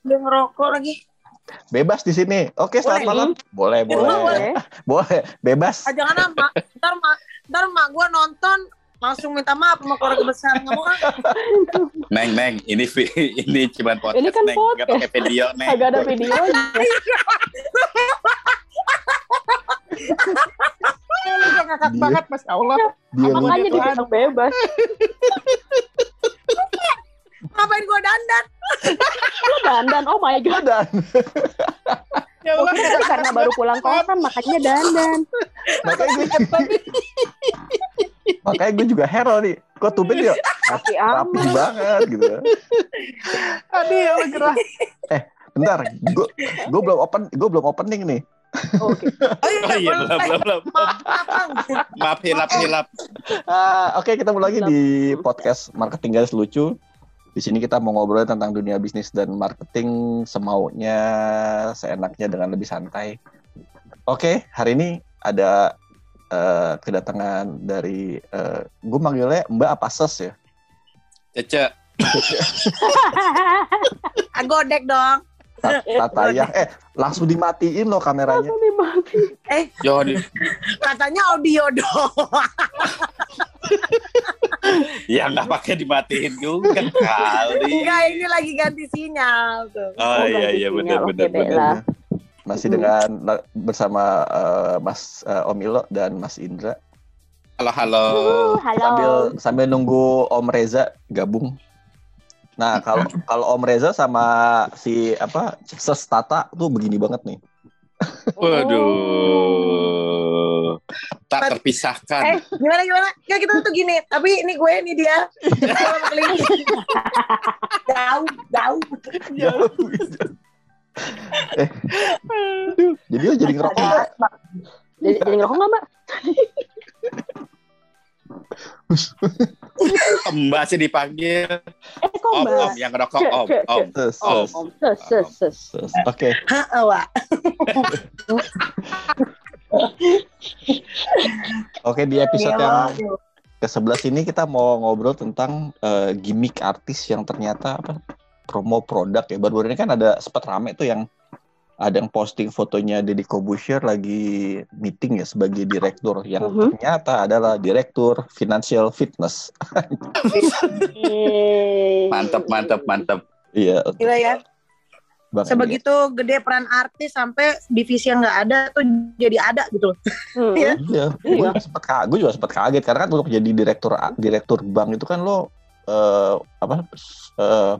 Dia ngerokok lagi. Bebas di sini. Oke, selamat Boleh. malam. Boleh, Boleh. boleh. Boleh. Boleh, bebas. Ah, jangan ah, mak. Ntar mak, ntar mak gue nonton langsung minta maaf sama keluarga besar nggak mau ah. Neng, Neng, ini ini cuma podcast, Ini kan Neng. Nggak podcast. pakai video, Neng. Agak ada videonya. Lu udah ngakak banget, Mas Allah. Dia Makanya dibilang bebas. Ngapain gue dandan? Lu dandan. Oh my god. dan Ya Allah, Mungkin itu karena baru pulang kosan makanya dandan. makanya gue makanya gue juga hero nih. Kok tumben dia Tapi rapi aman. banget gitu. Aduh, ya Allah gerah. Bentar, gue gue belum open gue belum opening nih. Oke. Oh iya, Oh iya, belum, belum, belum. Maaf, maaf, Bang. Maaf, hilap, hilap. Ah, Oke, kita mulai lagi di podcast marketing garis lucu. Di sini kita mau ngobrol tentang dunia bisnis dan marketing semaunya, seenaknya dengan lebih santai. Oke, hari ini ada eh, kedatangan dari eh, gue manggilnya Mbak apa Ses ya? Cece, Ah, godek dong. Ta- Tataya. Eh, langsung dimatiin loh kameranya. Langsung dimati. yo, di- Katanya audio dong. ya nggak pakai dimatiin juga kali. Enggak, ini lagi ganti sinyal tuh. Oh iya, ganti iya, sinyal. benar, benar, benar. Masih Hmm. dengan bersama eh, Mas eh, Om Ilo dan Mas Indra. Halo, halo. Uh, halo. sambil sambil nunggu Om Reza gabung. Nah kalau kalau Om Reza sama si apa Ses Tata tuh begini banget nih. Waduh. Tak Eh, terpisahkan. gimana gimana? Ya kita tuh gini, tapi ini gue ini dia. jauh, jauh. eh, jadi lo jadi ngerokok nggak? Jadi, jadi ngerokok nggak mbak? Mbak sih dipanggil. Eh kok Om, mbak? om, yang ngerokok, om, om. Om. Om, ses, ses, ses. Oke, Heeh, Wak. oke di episode yang Gila. ke-11 ini kita mau ngobrol tentang eh, gimmick artis yang ternyata apa promo produk ya. Baru-baru ini kan ada sempat rame tuh yang ada yang posting fotonya Deddy Corbuzier lagi meeting ya sebagai direktur yang Mhm. ternyata adalah direktur financial fitness. Yeay. Mantep, mantep, mantep. Iya, Gila ya. Bang Sebegitu gede peran artis sampai divisi yang nggak ada tuh jadi ada gitu. Hmm. Iya. Iya, gue Iya. sempat kaget, gue juga sempat kaget karena kan untuk jadi direktur direktur bank itu kan lo eh, apa eh,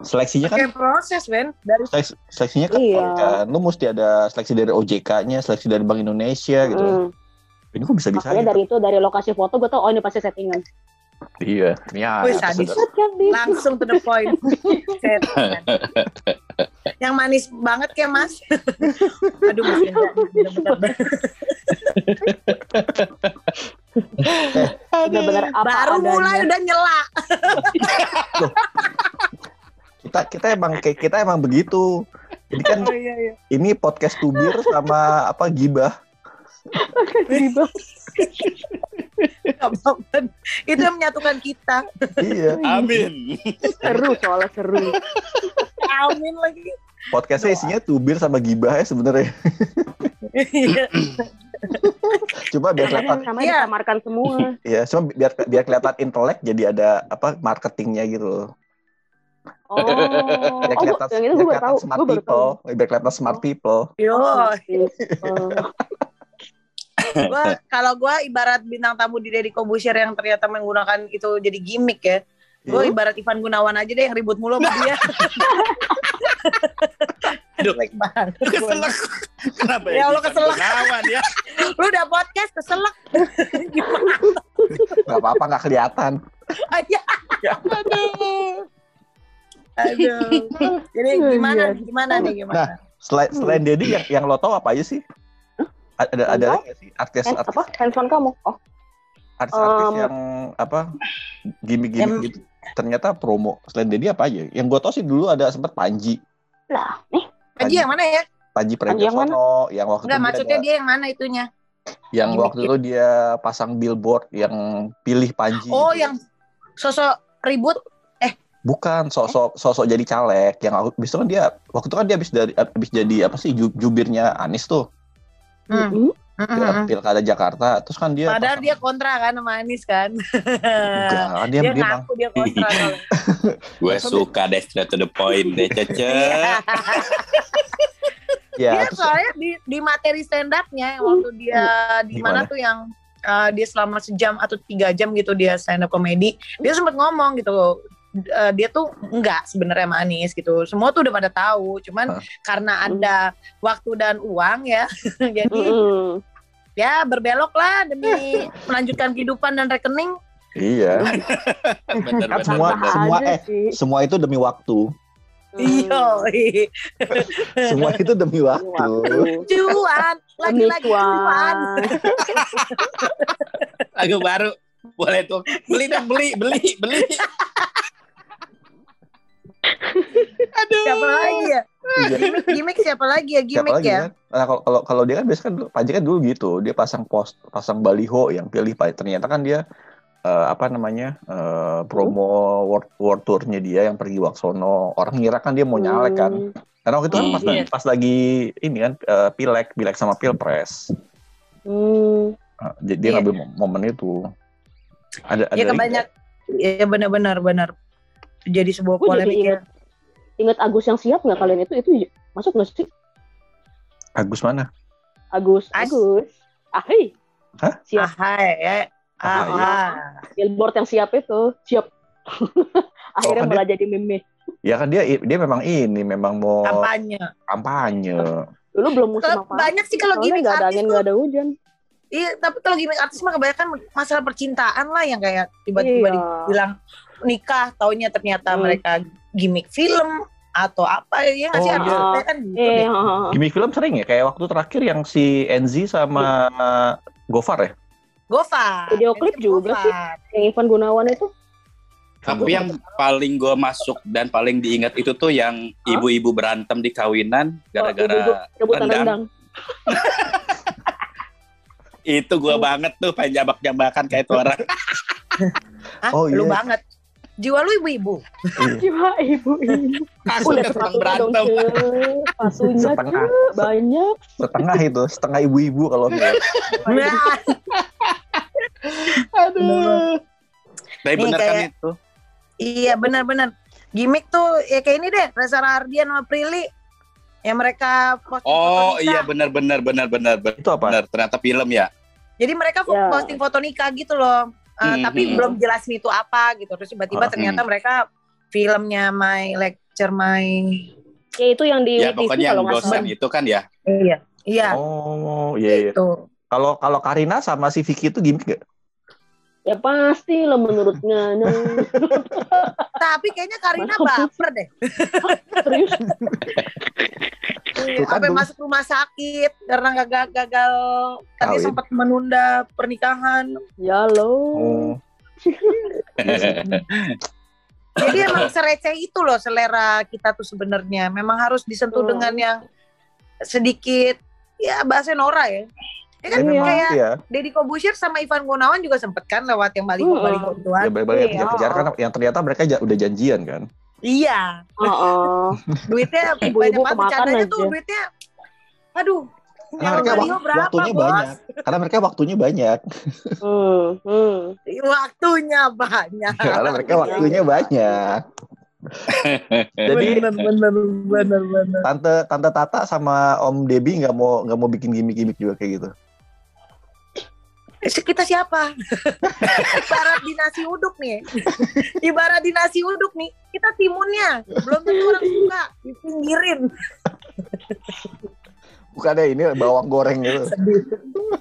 seleksinya kan Kayak proses, Ben. Dari seleks- seleksinya kan, Iya. kan lo mesti ada seleksi dari OJK-nya, seleksi dari Bank Indonesia gitu. Hmm. Ini kok bisa bisa Makanya dari itu dari lokasi foto gue tau oh ini pasti settingan. Iya, ya. Wih, sadis. Set kan di langsung to the point. Set. yang manis banget kayak Mas. Aduh, Mas Indra. Bener-bener. benar-benar apa Baru adanya. mulai udah nyela. Kita kita emang kayak kita emang begitu. Ini kan Oh, iya, iya. ini podcast tubir sama apa gibah. Riba. Itu yang menyatukan kita. iya. Amin. seru soalnya seru. Amin lagi. Podcastnya isinya tubir sama gibah ya sebenarnya. Iya. Coba biar kelihatan Iya. disamarkan semua. Iya, cuma biar biar kelihatan intelek jadi ada apa marketingnya gitu loh. Oh, Biar oh kelihatan, yang itu biar gue baru kelihatan tahu. smart Gue baru tahu. people, biar kelihatan smart people. Yo, Oh. Gua kalau gua ibarat bintang tamu di Deddy Kobusier yang ternyata menggunakan itu jadi gimmick ya. Gue Iya. ibarat Ivan Gunawan aja deh yang ribut mulu sama dia. Aduh. Banget. Keselak. Kenapa Ya Allah, Ivan keselak. Gunawan ya? Lu udah podcast keselak. Gimana? Gak apa-apa nggak kelihatan. Aja. Aduh. Jadi gimana? Gimana nih gimana? Selain selain Dedi yang yang lo tau apa aja sih? Ada ada ada sih artis Hand, artis apa? Handphone kamu? Oh, artis, artis Um, yang apa gimmick gimmick Yang- gitu? Ternyata promo. Selain Dedi apa aja? Yang gue tau sih dulu ada sempat Panji, lah, nih. Panji yang mana ya? Panji Panji yang? Pragiwaksono, yang waktu Enggak, itu dia maksudnya ada- dia yang mana itunya? yang gimmick waktu itu dia pasang billboard yang pilih Panji. Oh, gitu. yang sosok ribut. Eh, Bukan sosok sosok jadi caleg yang aku bisa kan dia waktu itu kan dia habis dari habis jadi apa sih ju- jubirnya Anies tuh Hmm. Pilkada Jakarta terus kan dia Padahal pasang- dia kontra kan sama Anies kan. Enggak, dia dia dia, ngaku dia kontra. Gue suka deh straight to the point deh Cece. Iya. ya Dia terus soalnya di, di materi stand up-nya waktu dia di Gimana? mana tuh yang uh, dia selama sejam atau tiga jam gitu dia stand up comedy dia sempat ngomong gitu uh, dia tuh enggak sebenarnya sama Anies gitu semua tuh udah pada tahu cuman Hah? karena ada waktu dan uang ya jadi Mm-mm. ya berbelok lah demi melanjutkan kehidupan dan rekening iya Bener, Kan bener, semua- bener. semua- eh, sih. semua itu demi waktu iyo semua itu demi waktu cuan lagi-lagi cuan Lagu baru. Boleh tuh. Beli dong, beli, beli, beli. Aduh. siapa lagi ya Iya. gimmick gimmick siapa lagi ya Siapa gimmick lagi ya kan? Nah, kalau kalau kalau dia kan biasanya kan dulu- Panji kan dulu gitu, dia pasang post, pasang baliho yang pilih Pak. Ternyata kan dia eh, apa namanya? eh, promo world, world tournya dia yang pergi Waksono. Orang ngira kan dia mau nyalek kan. Hmm. Karena waktu itu kan pas, Iya. pas lagi ini kan eh, pilek, pilek sama pilpres. Hmm. Nah, jadi dia Iya. ngambil mom- momen itu. Ada ada ya kebanyak ya benar-benar benar jadi sebuah jadi polemik ya. inget, inget Agus yang siap nggak kalian itu? Itu masuk nggak sih? Agus mana? Agus As- Agus. Ahai. Hah? siap. Ahai ya. Ah, ah, billboard yang siap itu siap. Akhirnya kan malah jadi meme. Ya kan dia dia memang ini memang mau kampanye. Kampanye. dulu belum musim apa banyak sih kalau gimmick nggak ada artis angin tuh nggak ada hujan. Iya tapi kalau gimmick artis mah kebanyakan masalah percintaan lah yang kayak tiba-tiba Iya. dibilang nikah taunya ternyata Hmm. mereka gimmick film atau apa ya nggak sih Oh, artis iya. kebanyakan gitu eh deh. hahaha. Gimmick film sering ya kayak waktu terakhir yang si Enzi sama Gofar ya? Gofar Video klip juga sih. Gofar. yang Ivan Gunawan itu Tapi yang paling gue masuk dan paling diingat itu tuh yang ibu-ibu berantem di kawinan Oh, gara-gara rebutan rendang. rendang itu gue Oh. banget tuh pengen jambak-jambakan kayak itu orang. Hah, Oh, lu iya. banget jiwa lu ibu-ibu. Jiwa ibu-ibu Udah dong, berantem. Ce. Sepatunya, Setengah. Banyak. Setengah itu, setengah ibu-ibu kalau enggak. nah Aduh. Tapi bener kan kayak- itu. Iya benar-benar. Gimik tuh ya kayak ini deh, Reza Ardian sama Prilly. Yang mereka posting foto Oh nikah. iya benar benar benar benar benar. Itu apa? Ternyata film ya. Jadi mereka Ya. posting foto nikah gitu loh. Uh, Hmm, Tapi hmm. belum jelasin itu apa gitu. Terus tiba-tiba Ah, ternyata mereka filmnya My Lecture My Ya itu yang di Ya pokoknya yang dosen salah. itu kan ya. Iya. Iya. Oh, iya iya. Itu. Kalau kalau Karina sama si Vicky itu gimmick gak? Ya pasti lah menurutnya. Nah, Tapi kayaknya Karina baper deh. serius. Iya, Tuh kan Sampai dulu. masuk rumah sakit karena gagal gagal tadi Kawin. sempat menunda pernikahan. Ya lo. Oh, Jadi emang sereceh itu loh selera kita tuh sebenarnya. Memang harus disentuh Hmm. dengan yang sedikit ya bahasa Nora ya. Ya kan Iya. memang kayak iya. Deddy Kobusier sama Ivan Gunawan juga sempet kan lewat yang baliho Hmm. baliho ituan. Ya balik-balik Iya. kejar-kejar kan yang ternyata mereka udah janjian kan. Iya, Heeh. duitnya Ibu-ibu banyak banget tuh duitnya. Aduh, Karena mereka wak- berapa waktunya bos? banyak. Karena mereka waktunya banyak. Hmm, hmm. Waktunya banyak. Karena mereka waktunya banyak. Jadi bener bener bener bener. tante tante Tata sama Om Debi nggak mau nggak mau bikin gimmick-gimmick juga kayak gitu. Eh, Kita siapa? Ibarat di nasi uduk nih. Ibarat di nasi uduk nih. Kita timunnya. Belum tentu orang suka. Dipinggirin. Bukannya ini bawang goreng gitu.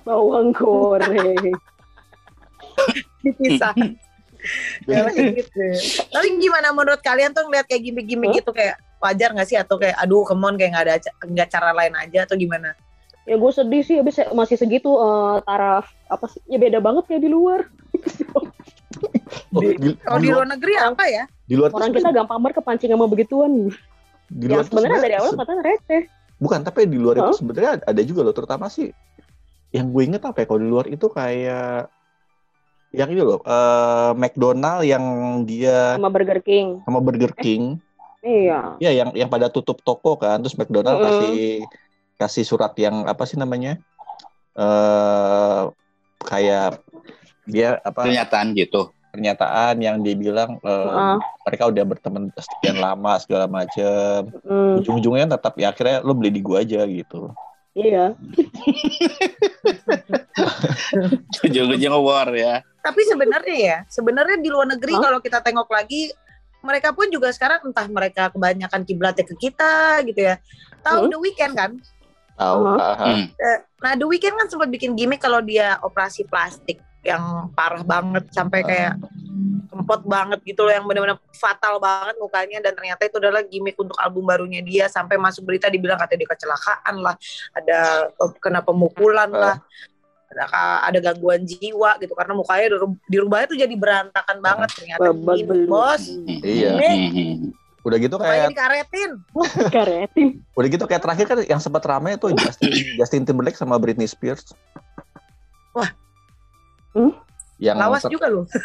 Bawang goreng. Dipisah. Ya, kayak gitu. Tapi gimana menurut kalian tuh ngeliat kayak gimmick-gimmick Hah? gitu kayak wajar gak sih atau kayak aduh kemon kayak nggak ada nggak cara lain aja atau gimana? Ya gue sedih sih habis masih segitu eh, taraf apa sih? Ya beda banget kayak di luar. Oh, Di- di, Kalau di luar negeri apa ya? di luar Orang kita gampang banget kepancing sama begituan. di Yang luar tuh sebenarnya dari awal katanya receh. bukan tapi di luar itu Hah? sebenarnya ada juga loh terutama sih yang gue inget apa ya kalau di luar itu kayak Yang ini loh, eh, McDonald yang dia sama Burger King. sama Burger King. Iya. Ya, yang yang pada tutup toko kan, terus McDonald Mm-mm. kasih kasih surat yang apa sih namanya? Eh kayak dia apa Pernyataan gitu. pernyataan yang dia bilang eh, Heeh. mereka udah berteman sekian lama segala macem. Mm, Ujung-ujungnya tetap ya akhirnya lo beli di gua aja gitu. iya. Ujung-ujung war ya. Tapi sebenarnya ya, sebenarnya di luar negeri Hah? kalau kita tengok lagi, mereka pun juga sekarang entah mereka kebanyakan kiblatnya ke kita gitu ya. Tahu Hmm. The Weeknd kan? Tahu? Uh-huh. aha. Hmm. Eh, Nah The Weeknd kan sempat bikin gimmick kalau dia operasi plastik yang parah banget sampai kayak kempot banget gitu loh yang benar-benar fatal banget mukanya dan ternyata itu adalah gimmick untuk album barunya dia sampai masuk berita dibilang katanya dia kecelakaan lah ada eh, kena pemukulan Uh. lah ada, ada gangguan jiwa gitu karena mukanya diru- dirubahnya tuh jadi berantakan banget ternyata belur. bos Iya. Udah gitu mukanya kayak dikaretin Karetin. udah gitu kayak terakhir kan yang sempat ramai itu Justin, Justin Timberlake sama Britney Spears. Wah. Hmm? Yang lawas ter- juga loh.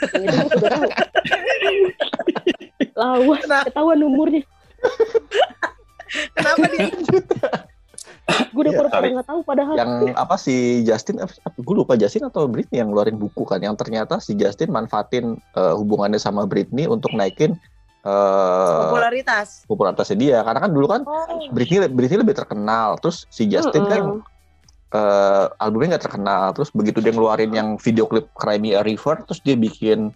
Lawas. Kenapa? Ketahuan umurnya. kenapa dia Gue udah Iya, pura-pura nggak tahu padahal. yang apa si Justin gue lupa Justin atau Britney yang ngeluarin buku kan yang ternyata si Justin manfaatin eh, hubungannya sama Britney untuk naikin eh popularitas popularitasnya dia karena kan dulu kan oh Britney Britney lebih terkenal terus si Justin kan Mm-mm. eh, albumnya nggak terkenal terus begitu dia ngeluarin yang video klip Cry Me a River terus dia bikin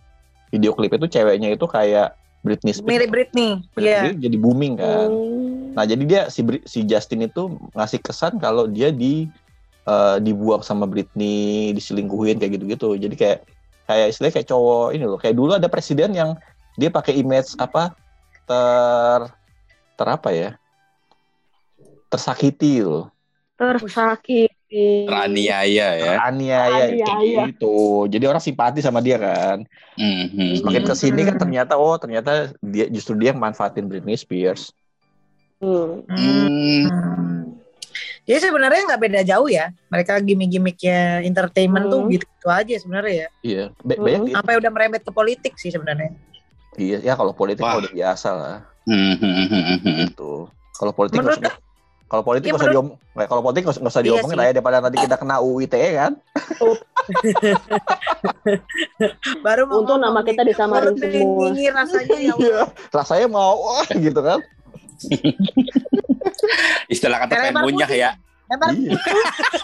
video klip itu ceweknya itu kayak Britney Spears mirip Britney Britney Iya. jadi booming kan Hmm. Nah, jadi dia si si Justin itu ngasih kesan kalau dia di eh, dibuang sama Britney, diselingkuhin kayak gitu-gitu. Jadi kayak kayak istilahnya kayak cowok ini loh. Kayak dulu ada presiden yang dia pakai image apa ter ter apa ya? Tersakiti loh. Tersakiti. Teraniaya ya. Aniaya kayak Aniaya. gitu. Jadi orang simpati sama dia kan. Hmm, hmm, Semakin hmm. ke sini kan ternyata oh ternyata dia justru dia yang manfaatin Britney Spears. Hmm. Hmm. Hmm. Jadi sebenarnya nggak beda jauh ya. Mereka gimmick-gimmicknya entertainment tuh Hmm. gitu aja sebenarnya ya. Iya, ba- Hmm. Sampai udah merembet ke politik sih sebenarnya. Iya ya kalau politik Wah. mah udah biasa lah. Hmm, gitu. Kalau politik Menurut- nggak usah- kalau politik nggak usah diom, kalau politik nggak usah- Iya diomongin sih. lah ya daripada nanti kita kena UU ITE kan. Baru mau Untung nama kita disamarin semua. dingin rasanya ya Allah. Iya, rasanya mau wah gitu kan. Istilah kata pengen munyah putih. ya. Iya.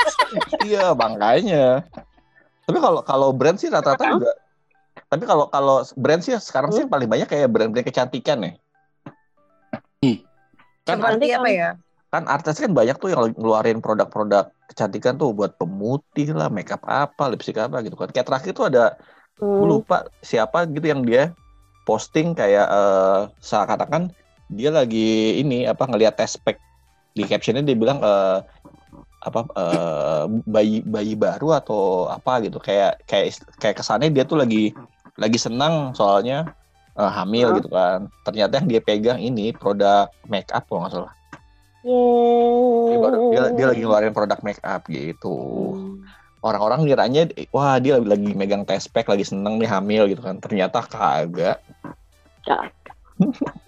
iya, makanya. Tapi kalau kalau brand sih rata-rata juga tapi kalau kalau brand sih sekarang sih yang paling banyak kayak brand-brand kecantikan ya. Kan seperti Cantik apa kan? ya? kan artis kan banyak tuh yang ngeluarin produk-produk kecantikan tuh buat pemutih lah, makeup apa, lipstick apa gitu kan. Kayak terakhir tuh ada gue Hmm. lupa siapa gitu yang dia posting kayak eh seakan-akan dia lagi ini apa ngelihat test pack di captionnya dia bilang eh apa eh bayi bayi baru atau apa gitu kayak kayak kayak kesannya dia tuh lagi lagi senang soalnya eh, hamil Hah? gitu kan ternyata yang dia pegang ini produk make up kalau nggak salah dia, dia, dia lagi ngeluarin produk make up gitu Hmm. orang-orang ngiranya wah dia lagi, lagi megang test pack lagi seneng nih hamil gitu kan ternyata kagak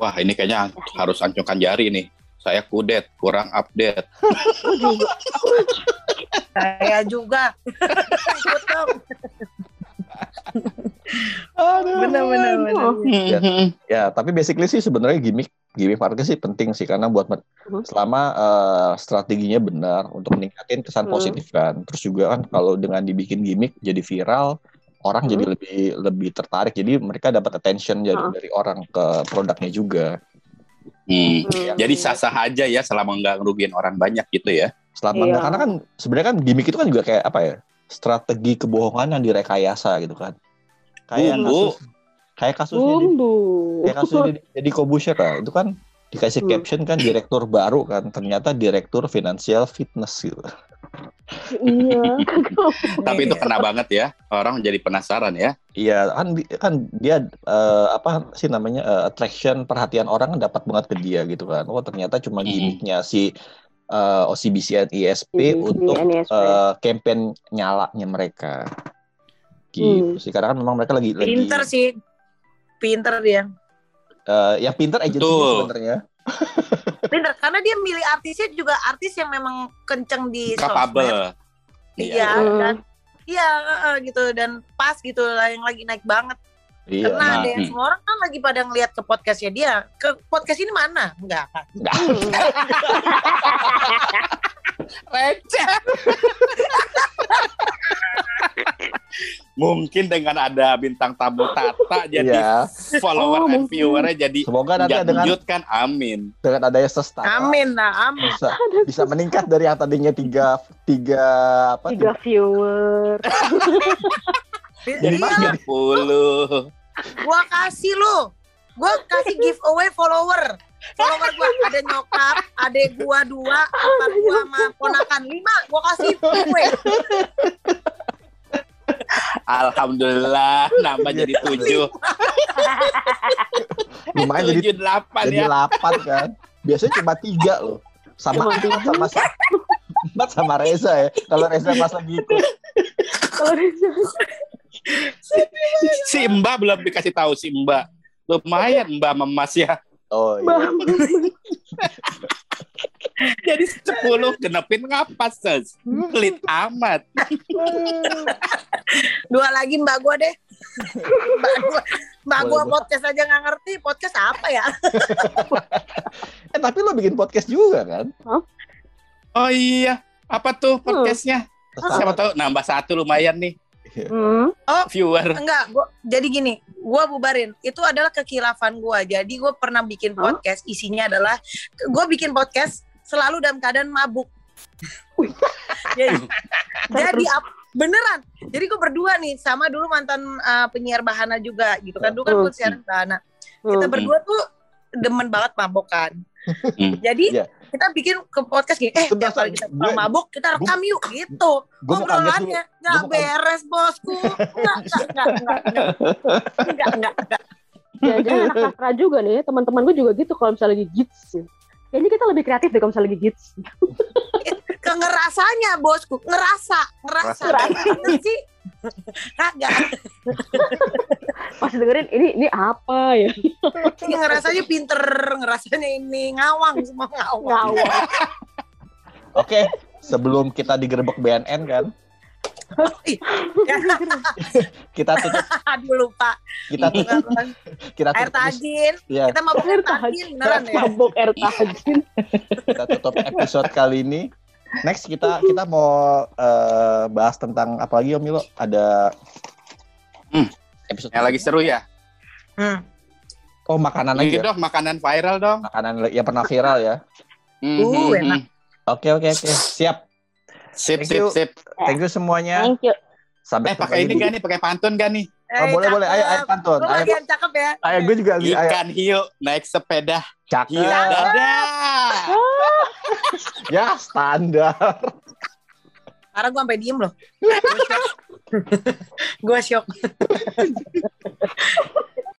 Wah, ini kayaknya harus ancungkan jari nih. Saya kudet, kurang update. Juga. Saya juga. Dong. Benar benar benar. Ya. Hmm. ya tapi basically sih sebenarnya gimmick gimmick marketing sih penting sih karena buat Mhm. selama eh, strateginya benar untuk meningkatin kesan Mhm. positif kan terus juga kan kalau dengan dibikin gimmick jadi viral orang jadi lebih lebih tertarik jadi mereka dapat attention dari, Mhm. dari orang ke produknya juga Hmm. Hmm. Jadi sah-sah aja ya selama nggak ngerugiin orang banyak gitu ya. selama Iya. karena kan sebenarnya kan gimmick itu kan juga kayak apa ya strategi kebohongan yang direkayasa gitu kan kayak Bumbu. kasus kayak kasusnya di, Bumbu. kayak kasusnya di, jadi Kobusher lah itu kan dikasih Hmm. caption kan direktur baru kan ternyata direktur financial fitness gitu Iya. Tapi itu kena banget ya. Orang jadi penasaran ya. iya kan di- kan dia eh, apa sih namanya eh, attraction perhatian orang kan dapat banget ke dia gitu kan oh ternyata cuma gimmicknya si eh, OCBC dan ISP untuk eh, campaign nyalanya mereka Gitu sih. Karena kan memang mereka lagi lagi Pinter sih. Pinter dia. eh, yang pinter Betul. sebenarnya. Pinter karena dia milih artisnya juga artis yang memang kenceng di sosmed. Capable. Iya, Hmm. dan iya eh, eh, gitu dan pas gitu lah yang lagi naik banget. Iya. Karena Nah, ada yang hmm. semua orang kan lagi pada ngeliat ke podcastnya dia. Ke podcast ini mana? Enggak kan? Receh. Mungkin dengan ada bintang tamu Tata jadi Iya. follower Oh, and viewernya jadi Semoga nanti dengan kan amin. dengan adanya sestata Amin lah, amin. bisa bisa meningkat dari yang tadinya tiga tiga apa Tiga viewer. Jadi Iya, 30. gua kasih lu. Gua kasih giveaway follower. Follower gua ada nyokap, adek gua dua, empat gua sama ponakan lima. Gua kasih giveaway. Alhamdulillah nambah Iya. jadi 7. lumayan jadi 7 8 jadi ya. delapan kan biasanya cuma tiga loh sama Cuma tiga. sama Empat sama Reza ya kalau Reza pas lagi ikut Kalau Reza. Si Mbak belum dikasih tahu si Mbak. Lumayan Mbak Memas ya. oh iya. Jadi 10 genepin ngapa ses? Pelit amat. Dua lagi mbak gua deh. Mbak gua, mbak gua podcast aja nggak ngerti. Podcast apa ya? eh tapi lo bikin podcast juga kan Oh iya, apa tuh podcastnya? Terus Siapa tahu nambah satu lumayan nih Hmm. viewer. Enggak, gua jadi gini, gua bubarin. Itu adalah kekilafan gua. Jadi gua pernah bikin podcast, isinya adalah gua bikin podcast selalu dalam keadaan mabuk. jadi, jadi ap- beneran. Jadi gua berdua nih sama dulu mantan uh, penyiar Bahana juga gitu kan. Dulu kan Hmm. gua siaran Bahana. Kita Hmm. berdua tuh demen banget mabok kan. Hmm. Jadi Iya. kita bikin ke podcast gini, eh Sebentar, kali kita gue- mabuk kita rekam yuk gitu. gue mau kaget dulu Obrolannya nggak beres bosku. Nggak, nggak, nggak, nggak, nggak. Nggak, nggak, nggak. Jangan-jangan anak sastra juga nih, teman-teman gue juga gitu kalau misalnya lagi gigs. ya. Kayaknya kita lebih kreatif deh kalau misalnya lagi gigs. ke ngerasanya bosku. Ngerasa ngerasa. Itu sih. Kagak. Pas dengerin ini ini apa ya? Ini ngerasanya pinter ngerasanya ini ngawang semua ngawang. Ngawang. oke sebelum kita digerebek BNN kan kita tutup. Aduh lupa. Kita tutup. Kita air tutup. Tajin. Ya kita mabuk air Air tajin. beneran ya? Mabok air tajin. kita tutup episode kali ini. Next kita kita mau eh, bahas tentang apa lagi Om Milo? Ada Hmm. episode Yang lagi seru ya. hmm. oh makanan Ini aja dong makanan viral dong. makanan yang pernah viral ya? Hmm, Uh, hmm, enak. hmm. oke oke oke. Siap Sip Thank sip you. sip. thank you semuanya Thank you. sampai Eh pakai ini gak nih? Pakai pantun gak nih? Oh, boleh boleh ayo ayo pantun Lu ayo cakep ya ayo gue juga ayo Ikan hiu naik sepeda. cakep Hiu dadah. ya standar Karena gue sampai diem loh Gue shock